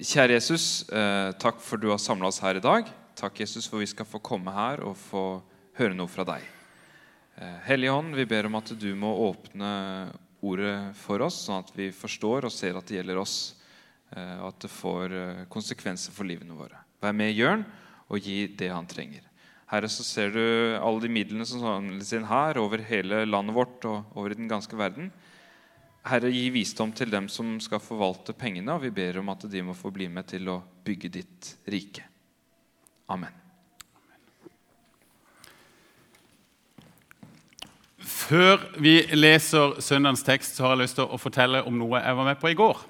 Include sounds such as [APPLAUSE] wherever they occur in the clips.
Kjære Jesus, eh, takk for du har samla oss her i dag. Takk, Jesus, for vi skal få komme her og få høre noe fra deg. Eh, Hellige Hånd, vi ber om at du må åpne ordet for oss, sånn at vi forstår og ser at det gjelder oss, eh, og at det får eh, konsekvenser for livene våre. Vær med Jørn og gi det han trenger. Herre, så ser du alle de midlene som samles inn her over hele landet vårt og over i den ganske verden. Herre, gi visdom til dem som skal forvalte pengene, og vi ber om at de må få bli med til å bygge ditt rike. Amen. Før vi leser søndagens tekst, så har jeg lyst til å fortelle om noe jeg var med på i går.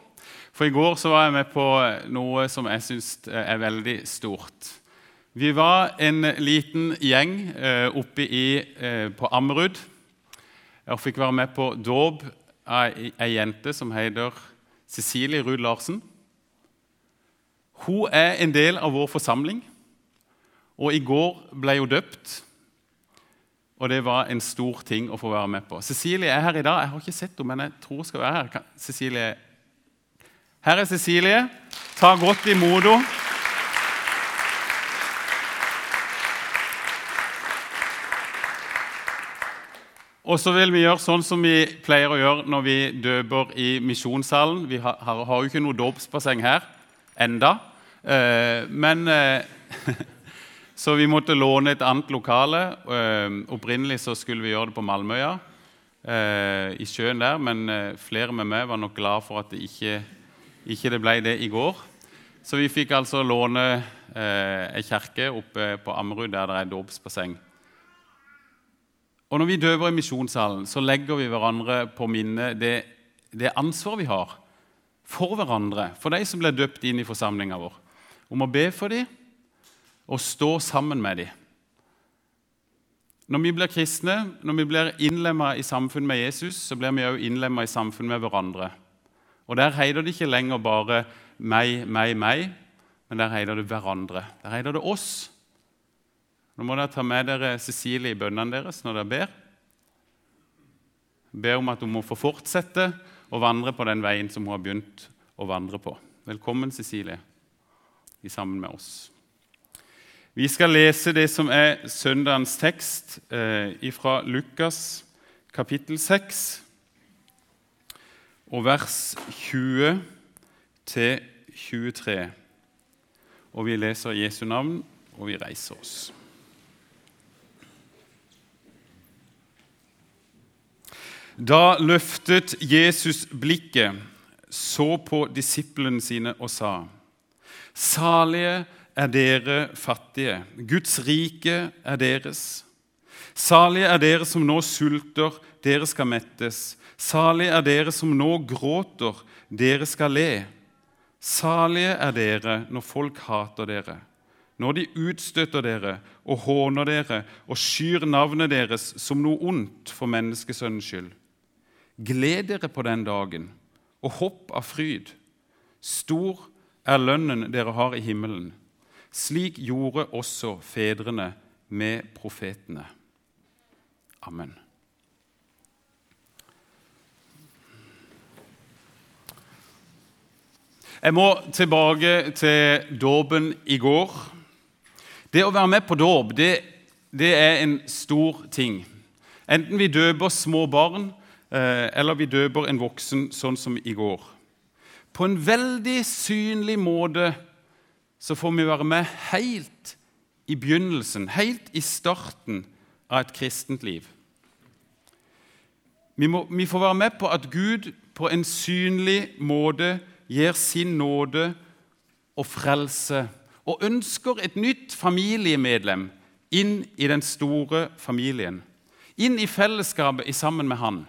For i går så var jeg med på noe som jeg syns er veldig stort. Vi var en liten gjeng eh, oppe i, eh, på Ammerud og fikk være med på dåp av ei jente som heter Cecilie Ruud Larsen. Hun er en del av vår forsamling, og i går ble hun døpt. Og det var en stor ting å få være med på. Cecilie er her i dag. Jeg har ikke sett henne, men jeg tror hun skal være her. Cecilie. Her er Cecilie. Ta godt imot henne. Og så vil vi gjøre sånn som vi pleier å gjøre når vi døper i misjonssalen. Vi har, har, jo ikke noe dåpsbasseng her enda. Eh, men eh, [LAUGHS] Så vi måtte låne et annet lokale. Eh, opprinnelig så skulle vi gjøre det på Malmøya, eh, i sjøen der. Men eh, flere med meg var nok glad for at det ikke, ikke det ble det i går. Så vi fikk altså låne eh, ei kjerke oppe på Ammerud, der det er dåpsbasseng. Og Når vi døver i misjonssalen, så legger vi hverandre på minne det, det ansvaret vi har for hverandre, for de som ble døpt inn i forsamlinga vår, om å be for dem og stå sammen med dem. Når vi blir kristne, når vi blir innlemma i samfunn med Jesus, så blir vi òg innlemma i samfunn med hverandre. Og Der heider det ikke lenger bare 'meg, meg, meg', men der heider det 'hverandre'. Der heider det 'oss'. Nå må dere ta med dere Cecilie i bønnene deres når dere ber. Be om at hun må få fortsette å vandre på den veien som hun har begynt å vandre på. Velkommen, Cecilie, sammen med oss. Vi skal lese det som er søndagens tekst eh, fra Lukas kapittel 6, og vers 20 til 23. Og vi leser Jesu navn, og vi reiser oss. Da løftet Jesus blikket, så på disiplene sine og sa.: Salige er dere fattige, Guds rike er deres. Salige er dere som nå sulter, dere skal mettes. Salige er dere som nå gråter, dere skal le. Salige er dere når folk hater dere, når de utstøter dere og håner dere og skyr navnet deres som noe ondt for menneskesønnens skyld. Gled dere på den dagen og hopp av fryd. Stor er lønnen dere har i himmelen. Slik gjorde også fedrene med profetene. Amen. Jeg må tilbake til dåpen i går. Det å være med på dåp det, det, er en stor ting. Enten vi døper små barn, eller vi døper en voksen, sånn som i går. På en veldig synlig måte så får vi være med helt i begynnelsen, helt i starten av et kristent liv. Vi, må, vi får være med på at Gud på en synlig måte gir sin nåde og frelse og ønsker et nytt familiemedlem inn i den store familien. Inn i fellesskapet sammen med Han.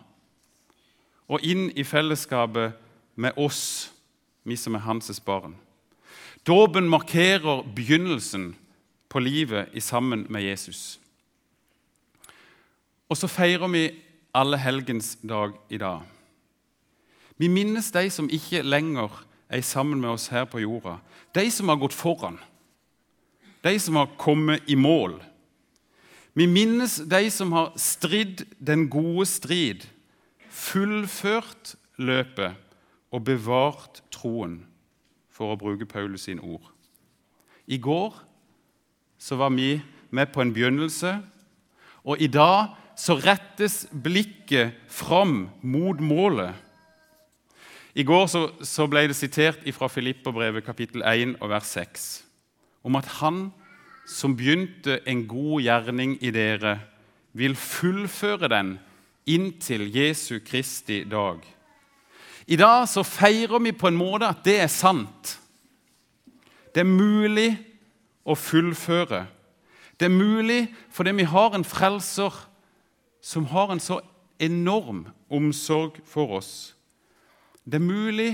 Og inn i fellesskapet med oss, vi som er hans barn. Dåpen markerer begynnelsen på livet i sammen med Jesus. Og så feirer vi alle helgens dag i dag. Vi minnes de som ikke lenger er sammen med oss her på jorda. De som har gått foran. De som har kommet i mål. Vi minnes de som har stridd den gode strid, fullført løpet og bevart troen. for å bruke Paulus sine ord. I går så var vi med på en begynnelse, og i dag så rettes blikket fram mot målet. I går så, så ble det sitert fra Filipperbrevet kapittel 1 og vers 6 om at han som begynte en god gjerning i dere, vil fullføre den inntil Jesu Kristi dag. I dag så feirer vi på en måte at det er sant. Det er mulig å fullføre. Det er mulig fordi vi har en frelser som har en så enorm omsorg for oss. Det er mulig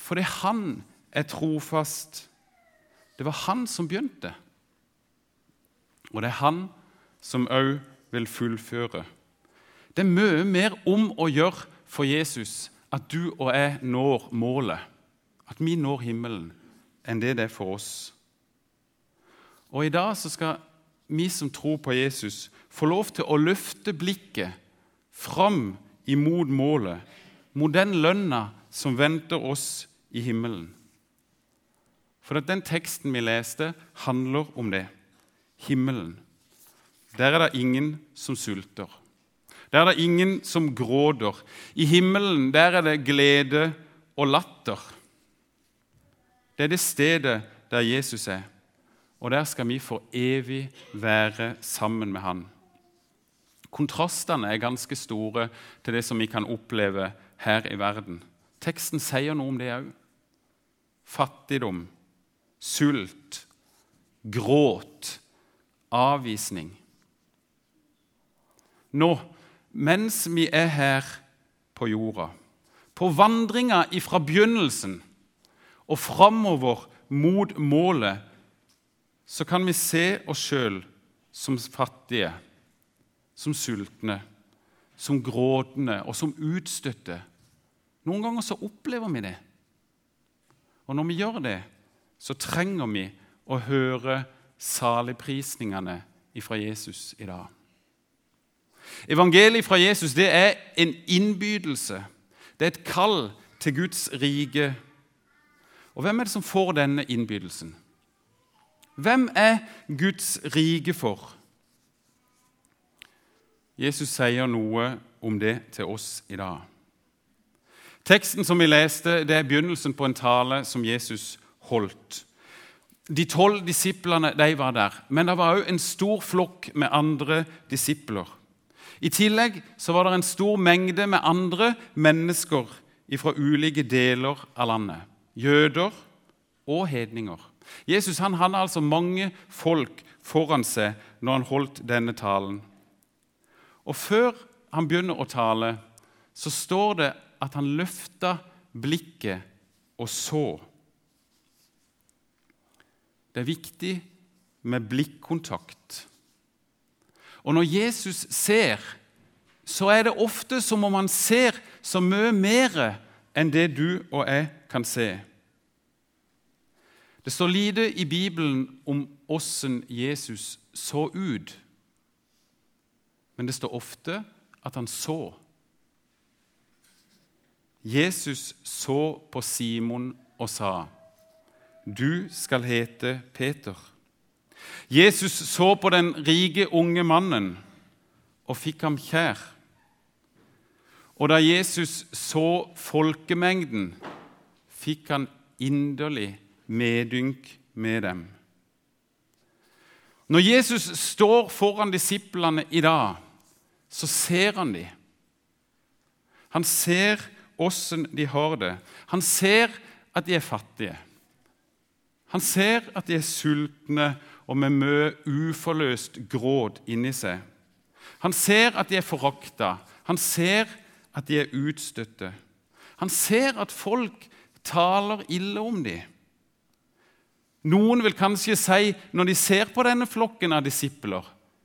fordi han er trofast. Det var han som begynte. Og det er han som òg vil fullføre. Det er mye mer om å gjøre for Jesus at du og jeg når målet, at vi når himmelen, enn det det er for oss. Og I dag så skal vi som tror på Jesus, få lov til å løfte blikket fram imot målet, mot den lønna som venter oss i himmelen. For den teksten vi leste, handler om det. Himmelen. Der er det ingen som sulter. Der er det ingen som gråter. I himmelen der er det glede og latter. Det er det stedet der Jesus er, og der skal vi for evig være sammen med han. Kontrastene er ganske store til det som vi kan oppleve her i verden. Teksten sier noe om det òg. Fattigdom, sult, gråt, avvisning. Nå, mens vi er her på jorda, på vandringa fra begynnelsen og framover mot målet, så kan vi se oss sjøl som fattige, som sultne, som gråtende og som utstøtte. Noen ganger så opplever vi det. Og når vi gjør det, så trenger vi å høre saligprisningene fra Jesus i dag. Evangeliet fra Jesus det er en innbydelse. Det er et kall til Guds rike. Og hvem er det som får denne innbydelsen? Hvem er Guds rike for? Jesus sier noe om det til oss i dag. Teksten som vi leste, det er begynnelsen på en tale som Jesus holdt. De tolv disiplene de var der, men det var òg en stor flokk med andre disipler. I tillegg så var det en stor mengde med andre mennesker fra ulike deler av landet. Jøder og hedninger. Jesus han hadde altså mange folk foran seg når han holdt denne talen. Og Før han begynner å tale, så står det at han løfta blikket og så. Det er viktig med blikkontakt. Og når Jesus ser, så er det ofte som om han ser så mye mer enn det du og jeg kan se. Det står lite i Bibelen om åssen Jesus så ut, men det står ofte at han så. Jesus så på Simon og sa, 'Du skal hete Peter.' Jesus så på den rike unge mannen og fikk ham kjær. Og da Jesus så folkemengden, fikk han inderlig medynk med dem. Når Jesus står foran disiplene i dag, så ser han dem. Han ser åssen de har det. Han ser at de er fattige. Han ser at de er sultne og med mye uforløst gråd inni seg. Han ser at de er forakta. Han ser at de er utstøtte. Han ser at folk taler ille om dem. Noen vil kanskje si, når de ser på denne flokken av disipler,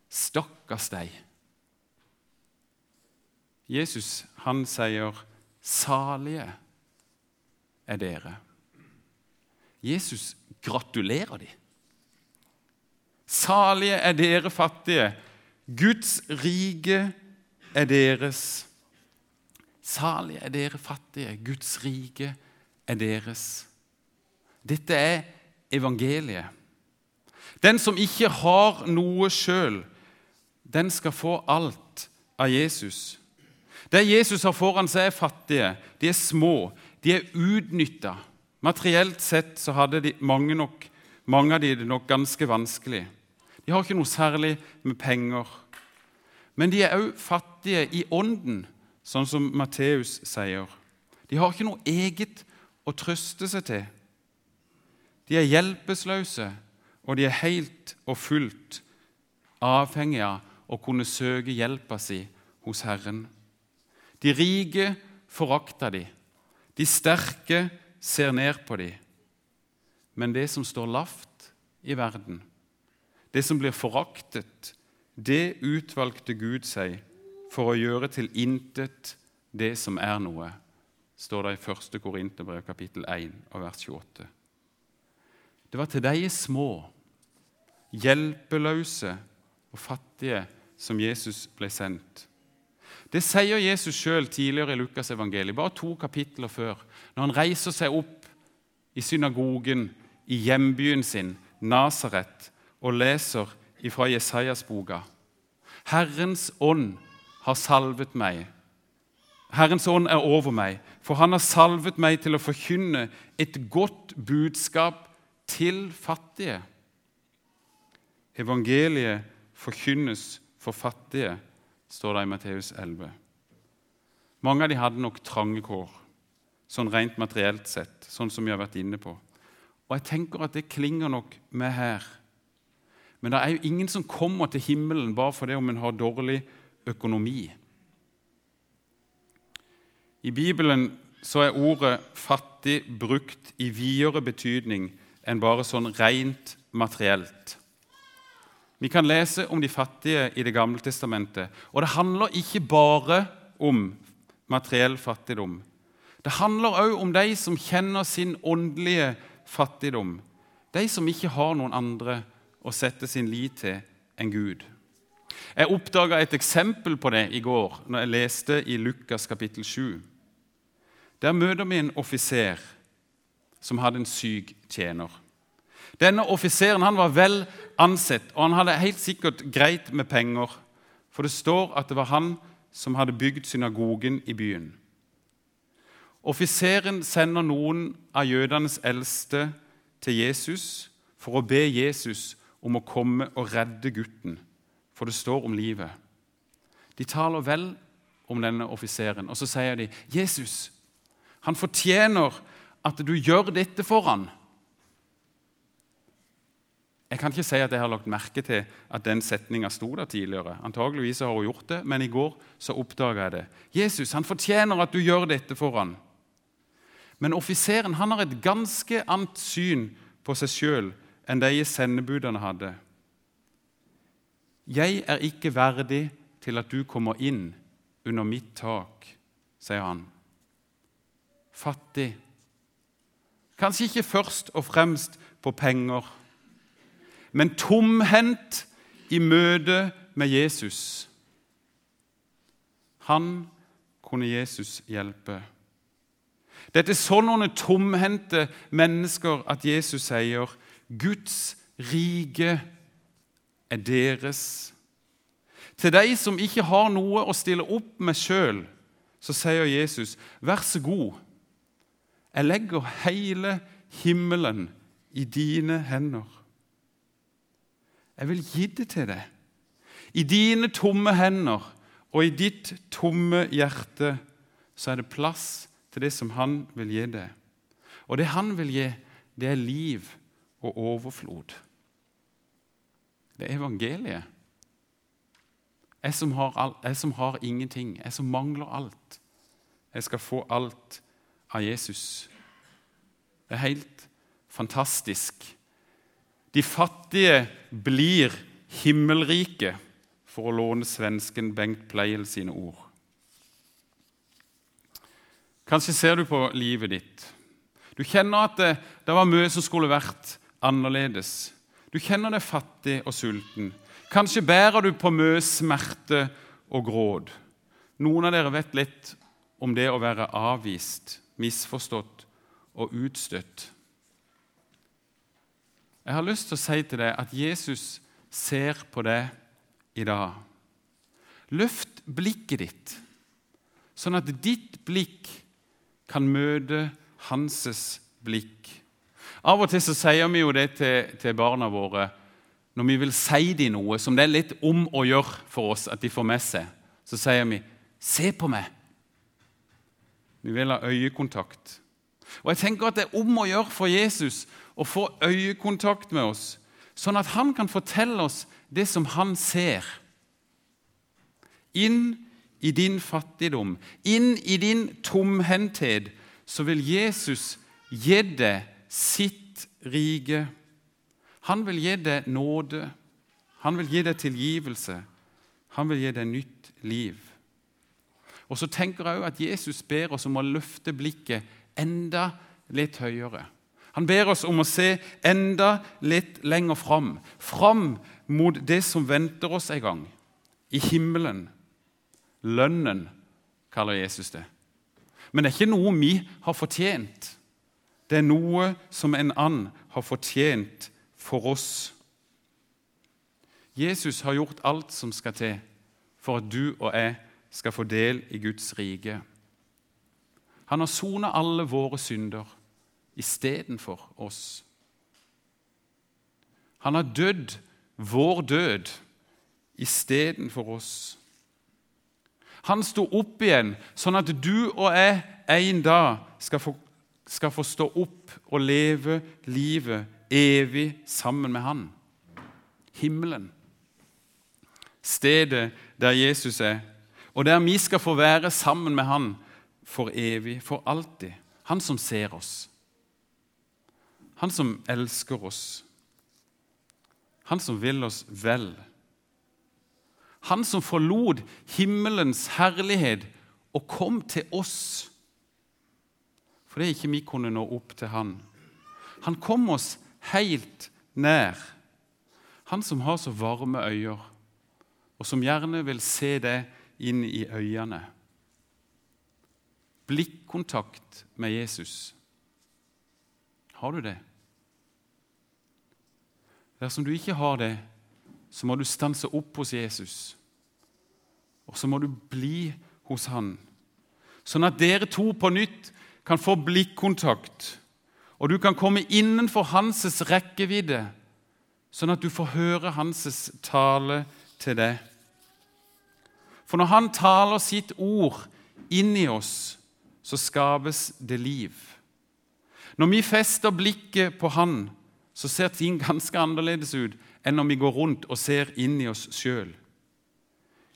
'Stakkars deg'. Jesus han sier, 'Salige er dere'. Jesus gratulerer dem. Salige er dere fattige. Guds rike er deres. Salige er dere fattige. Guds rike er deres. Dette er evangeliet. Den som ikke har noe sjøl, den skal få alt av Jesus. Det Jesus har foran seg, er fattige, de er små, de er utnytta. Materielt sett så hadde de, mange, nok, mange av de det nok ganske vanskelig. De har ikke noe særlig med penger. Men de er òg fattige i ånden, sånn som Matteus sier. De har ikke noe eget å trøste seg til. De er hjelpeløse, og de er helt og fullt avhengige av å kunne søke hjelpa si hos Herren. De rike forakter de. De sterke ser ned på de. Men det som står lavt i verden, det som blir foraktet, det utvalgte Gud seg for å gjøre til intet det som er noe, står det i 1. Korinterbrev kapittel 1 og vers 28. Det var til de små, hjelpeløse og fattige som Jesus ble sendt. Det sier Jesus sjøl tidligere i Lukas evangeliet, bare to kapitler før, når han reiser seg opp i synagogen i hjembyen sin, Nasaret, og leser fra Jesajas boka. Herrens ånd har salvet meg. Herrens ånd er over meg, for han har salvet meg til å forkynne et godt budskap til fattige. Evangeliet forkynnes for fattige, står det i Matteus 11. Mange av de hadde nok trange kår, sånn rent materielt sett, sånn som vi har vært inne på. Og jeg tenker at det klinger nok med her. Men det er jo ingen som kommer til himmelen bare fordi om en har dårlig økonomi. I Bibelen så er ordet 'fattig' brukt i videre betydning enn bare sånn rent materielt. Vi kan lese om de fattige i Det gamle testamentet. Og det handler ikke bare om materiell fattigdom. Det handler òg om de som kjenner sin åndelige fattigdom. De som ikke har noen andre å sette sin lit til enn Gud. Jeg oppdaga et eksempel på det i går når jeg leste i Lukas kapittel 7. Der møter vi en offiser som hadde en syk tjener. Denne offiseren han var vel ansett, og han hadde helt sikkert greit med penger. For det står at det var han som hadde bygd synagogen i byen. Offiseren sender noen av jødenes eldste til Jesus for å be Jesus om å komme og redde gutten, for det står om livet. De taler vel om denne offiseren, og så sier de, 'Jesus, han fortjener at du gjør dette for han.' Jeg kan ikke si at jeg har lagt merke til at den setninga sto der tidligere. Antageligvis har hun gjort det, men i går så oppdaga jeg det. Jesus han fortjener at du gjør dette for han. Men offiseren han har et ganske annet syn på seg sjøl enn de sendebudene hadde. Jeg er ikke verdig til at du kommer inn under mitt tak, sier han. Fattig. Kanskje ikke først og fremst på penger men tomhendt i møte med Jesus. Han kunne Jesus hjelpe. Dette er sånne tomhendte mennesker at Jesus sier Guds rike er deres. Til de som ikke har noe å stille opp med sjøl, så sier Jesus, 'Vær så god, jeg legger hele himmelen i dine hender.' Jeg vil gi det til deg. I dine tomme hender og i ditt tomme hjerte så er det plass til det som han vil gi deg. Og det han vil gi, det er liv og overflod. Det er evangeliet. Jeg som all, jeg som har ingenting, jeg som mangler alt. Jeg skal få alt av Jesus. Det er helt fantastisk. De fattige blir himmelrike, for å låne svensken Bengt Pleil sine ord. Kanskje ser du på livet ditt. Du kjenner at det, det var mye som skulle vært annerledes. Du kjenner deg fattig og sulten. Kanskje bærer du på mye smerte og gråd. Noen av dere vet litt om det å være avvist, misforstått og utstøtt. Jeg har lyst til å si til deg at Jesus ser på deg i dag. Løft blikket ditt, sånn at ditt blikk kan møte hanses blikk. Av og til så sier vi jo det til, til barna våre når vi vil si dem noe som det er litt om å gjøre for oss at de får med seg. Så sier vi 'Se på meg'. Vi vil ha øyekontakt. Og jeg tenker at Det er om å gjøre for Jesus å få øyekontakt med oss, sånn at han kan fortelle oss det som han ser. Inn i din fattigdom, inn i din tomhendthet, så vil Jesus gi deg sitt rike. Han vil gi deg nåde, han vil gi deg tilgivelse, han vil gi deg nytt liv. Og så tenker jeg også at Jesus ber oss om å løfte blikket enda litt høyere. Han ber oss om å se enda litt lenger fram. Fram mot det som venter oss en gang. I himmelen. Lønnen, kaller Jesus det. Men det er ikke noe vi har fortjent. Det er noe som en annen har fortjent for oss. Jesus har gjort alt som skal til for at du og jeg skal få del i Guds rike. Han har sona alle våre synder istedenfor oss. Han har dødd vår død istedenfor oss. Han sto opp igjen, sånn at du og jeg en dag skal få, skal få stå opp og leve livet evig sammen med Han. Himmelen. Stedet der Jesus er, og der vi skal få være sammen med Han for evig, for alltid. Han som ser oss. Han som elsker oss. Han som vil oss vel. Han som forlot himmelens herlighet og kom til oss. For det er ikke vi kunne nå opp til han. Han kom oss helt nær. Han som har så varme øyne, og som gjerne vil se det inn i øynene blikkontakt med Jesus. Har du det? Dersom du ikke har det, så må du stanse opp hos Jesus. Og så må du bli hos han, sånn at dere to på nytt kan få blikkontakt. Og du kan komme innenfor hans rekkevidde, sånn at du får høre hans tale til deg. For når han taler sitt ord inn i oss, så skapes det liv. Når vi fester blikket på Han, så ser ting ganske annerledes ut enn når vi går rundt og ser inn i oss sjøl.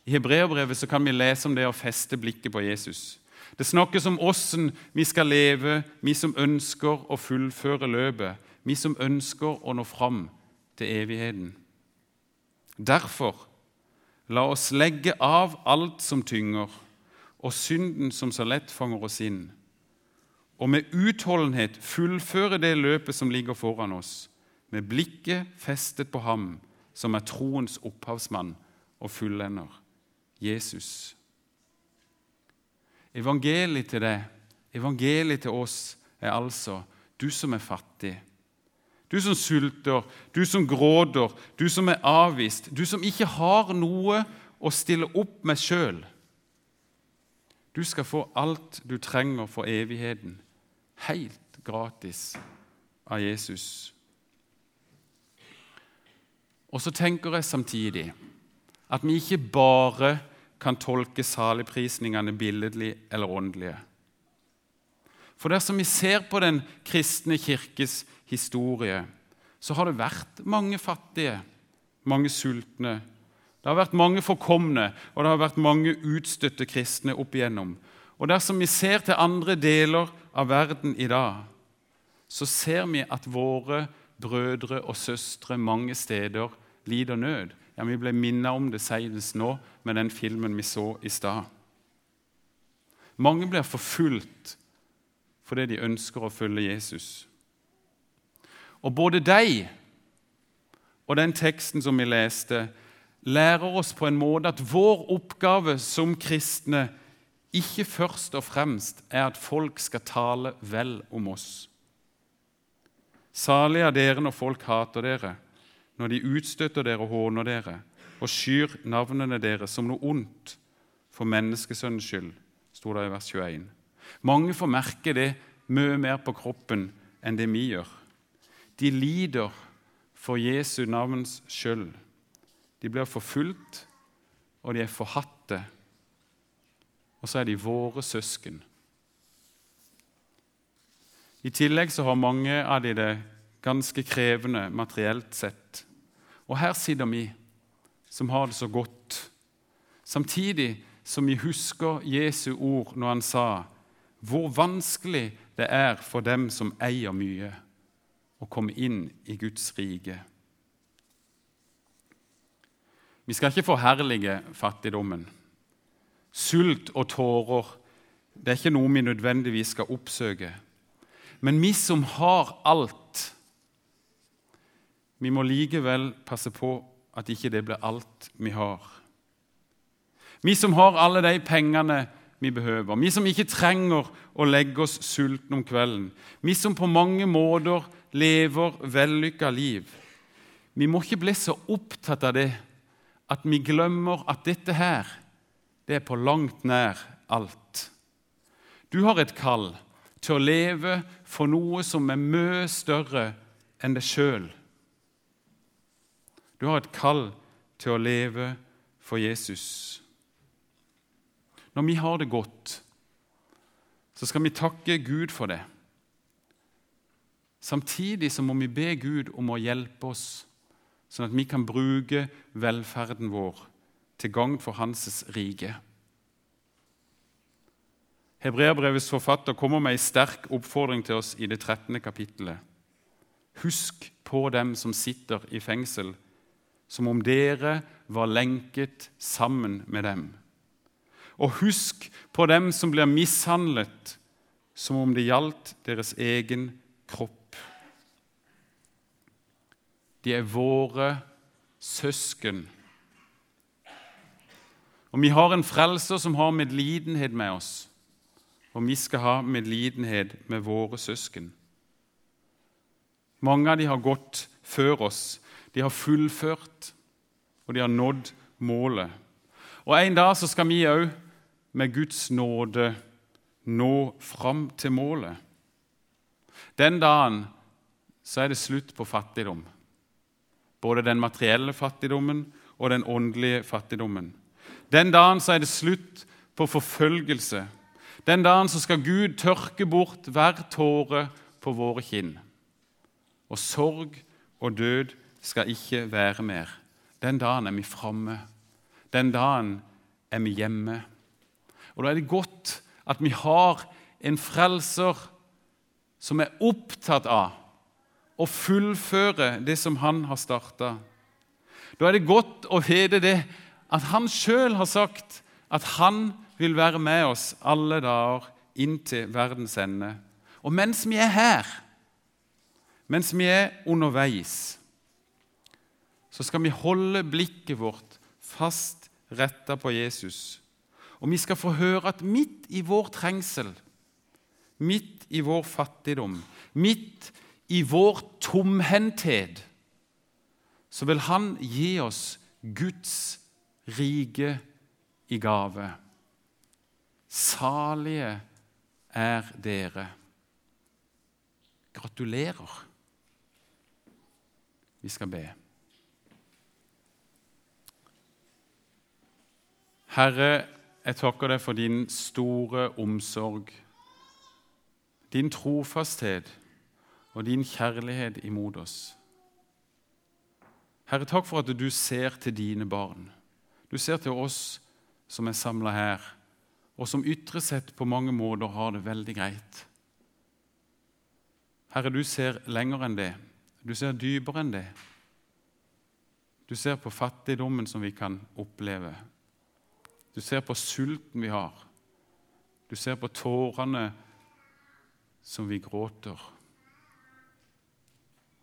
I Hebreerbrevet kan vi lese om det å feste blikket på Jesus. Det snakkes om åssen vi skal leve, vi som ønsker å fullføre løpet, vi som ønsker å nå fram til evigheten. Derfor, la oss legge av alt som tynger, og synden som så lett fanger oss inn. Og med utholdenhet fullføre det løpet som ligger foran oss, med blikket festet på ham som er troens opphavsmann og fullender, Jesus. Evangeliet til deg, evangeliet til oss, er altså du som er fattig. Du som sulter, du som gråter, du som er avvist, du som ikke har noe å stille opp med sjøl. Du skal få alt du trenger for evigheten, helt gratis av Jesus. Og så tenker jeg samtidig at vi ikke bare kan tolke saligprisningene billedlig eller åndelige. For dersom vi ser på den kristne kirkes historie, så har det vært mange fattige, mange sultne, det har vært mange forkomne, og det har vært mange utstøtte kristne opp igjennom. Og dersom vi ser til andre deler av verden i dag, så ser vi at våre brødre og søstre mange steder lider nød. Ja, Vi ble minnet om det senest nå med den filmen vi så i stad. Mange blir forfulgt fordi de ønsker å følge Jesus. Og både de og den teksten som vi leste, lærer oss på en måte at vår oppgave som kristne ikke først og fremst er at folk skal tale vel om oss. Salig er dere når folk hater dere, når de utstøter dere og håner dere og skyr navnene deres som noe ondt for menneskesønnens skyld, sto det i vers 21. Mange får merke det mye mer på kroppen enn det vi gjør. De lider for Jesu navns skyld. De blir forfulgt, og de er forhatte. Og så er de våre søsken. I tillegg så har mange av de det ganske krevende materielt sett. Og her sitter vi som har det så godt, samtidig som vi husker Jesu ord når han sa hvor vanskelig det er for dem som eier mye, å komme inn i Guds rike. Vi skal ikke forherlige fattigdommen. Sult og tårer det er ikke noe vi nødvendigvis skal oppsøke. Men vi som har alt, vi må likevel passe på at ikke det blir alt vi har. Vi som har alle de pengene vi behøver, vi som ikke trenger å legge oss sultne om kvelden, vi som på mange måter lever vellykka liv. Vi må ikke bli så opptatt av det at vi glemmer at dette her, det er på langt nær alt. Du har et kall til å leve for noe som er mye større enn deg sjøl. Du har et kall til å leve for Jesus. Når vi har det godt, så skal vi takke Gud for det. Samtidig så må vi be Gud om å hjelpe oss, sånn at vi kan bruke velferden vår til gagn for Hans rike. Hebreabrevets forfatter kommer med en sterk oppfordring til oss i det 13. kapittelet. Husk på dem som sitter i fengsel, som om dere var lenket sammen med dem. Og husk på dem som blir mishandlet, som om det gjaldt deres egen kropp. De er våre søsken. Og vi har en frelser som har medlidenhet med oss, og vi skal ha medlidenhet med våre søsken. Mange av de har gått før oss. De har fullført, og de har nådd målet. Og En dag så skal vi òg med Guds nåde nå fram til målet. Den dagen så er det slutt på fattigdom både den materielle fattigdommen og den åndelige fattigdommen. Den dagen så er det slutt på forfølgelse. Den dagen så skal Gud tørke bort hver tåre på våre kinn. Og sorg og død skal ikke være mer. Den dagen er vi framme. Den dagen er vi hjemme. Og Da er det godt at vi har en frelser som er opptatt av å fullføre det som han har starta. Da er det godt å vite det at han sjøl har sagt at han vil være med oss alle dager inntil verdens ende. Og mens vi er her, mens vi er underveis, så skal vi holde blikket vårt fast retta på Jesus. Og vi skal få høre at midt i vår trengsel, midt i vår fattigdom, midt i vår tomhendthet, så vil Han gi oss Guds rike i gave. Salige er dere. Gratulerer. Vi skal be. Herre, jeg takker deg for din store omsorg, din trofasthet og din kjærlighet imot oss. Herre, takk for at du ser til dine barn. Du ser til oss som er samla her, og som ytre sett på mange måter har det veldig greit. Herre, du ser lenger enn det. Du ser dypere enn det. Du ser på fattigdommen som vi kan oppleve. Du ser på sulten vi har. Du ser på tårene som vi gråter.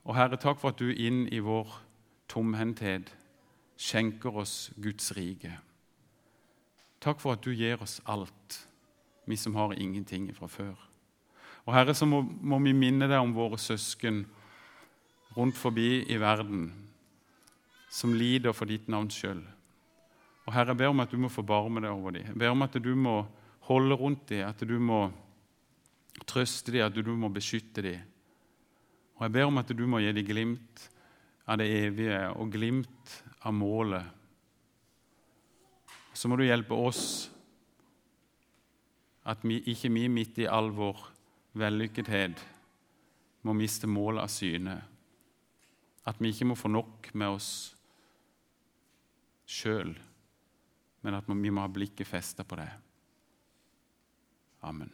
Og Herre, takk for at du inn i vår tomhendthet skjenker oss Guds rike. Takk for at du gir oss alt, vi som har ingenting fra før. Og Herre, så må, må vi minne deg om våre søsken rundt forbi i verden som lider for ditt navns skyld. Og Herre, jeg ber om at du må forbarme deg over dem. Jeg ber om at du må holde rundt dem, at du må trøste dem, at du må beskytte dem. Og jeg ber om at du må gi dem glimt av det evige og glimt av målet. Så må du hjelpe oss at vi, ikke vi midt i all vår vellykkethet må miste målet av syne. At vi ikke må få nok med oss sjøl, men at vi må ha blikket festa på det. Amen.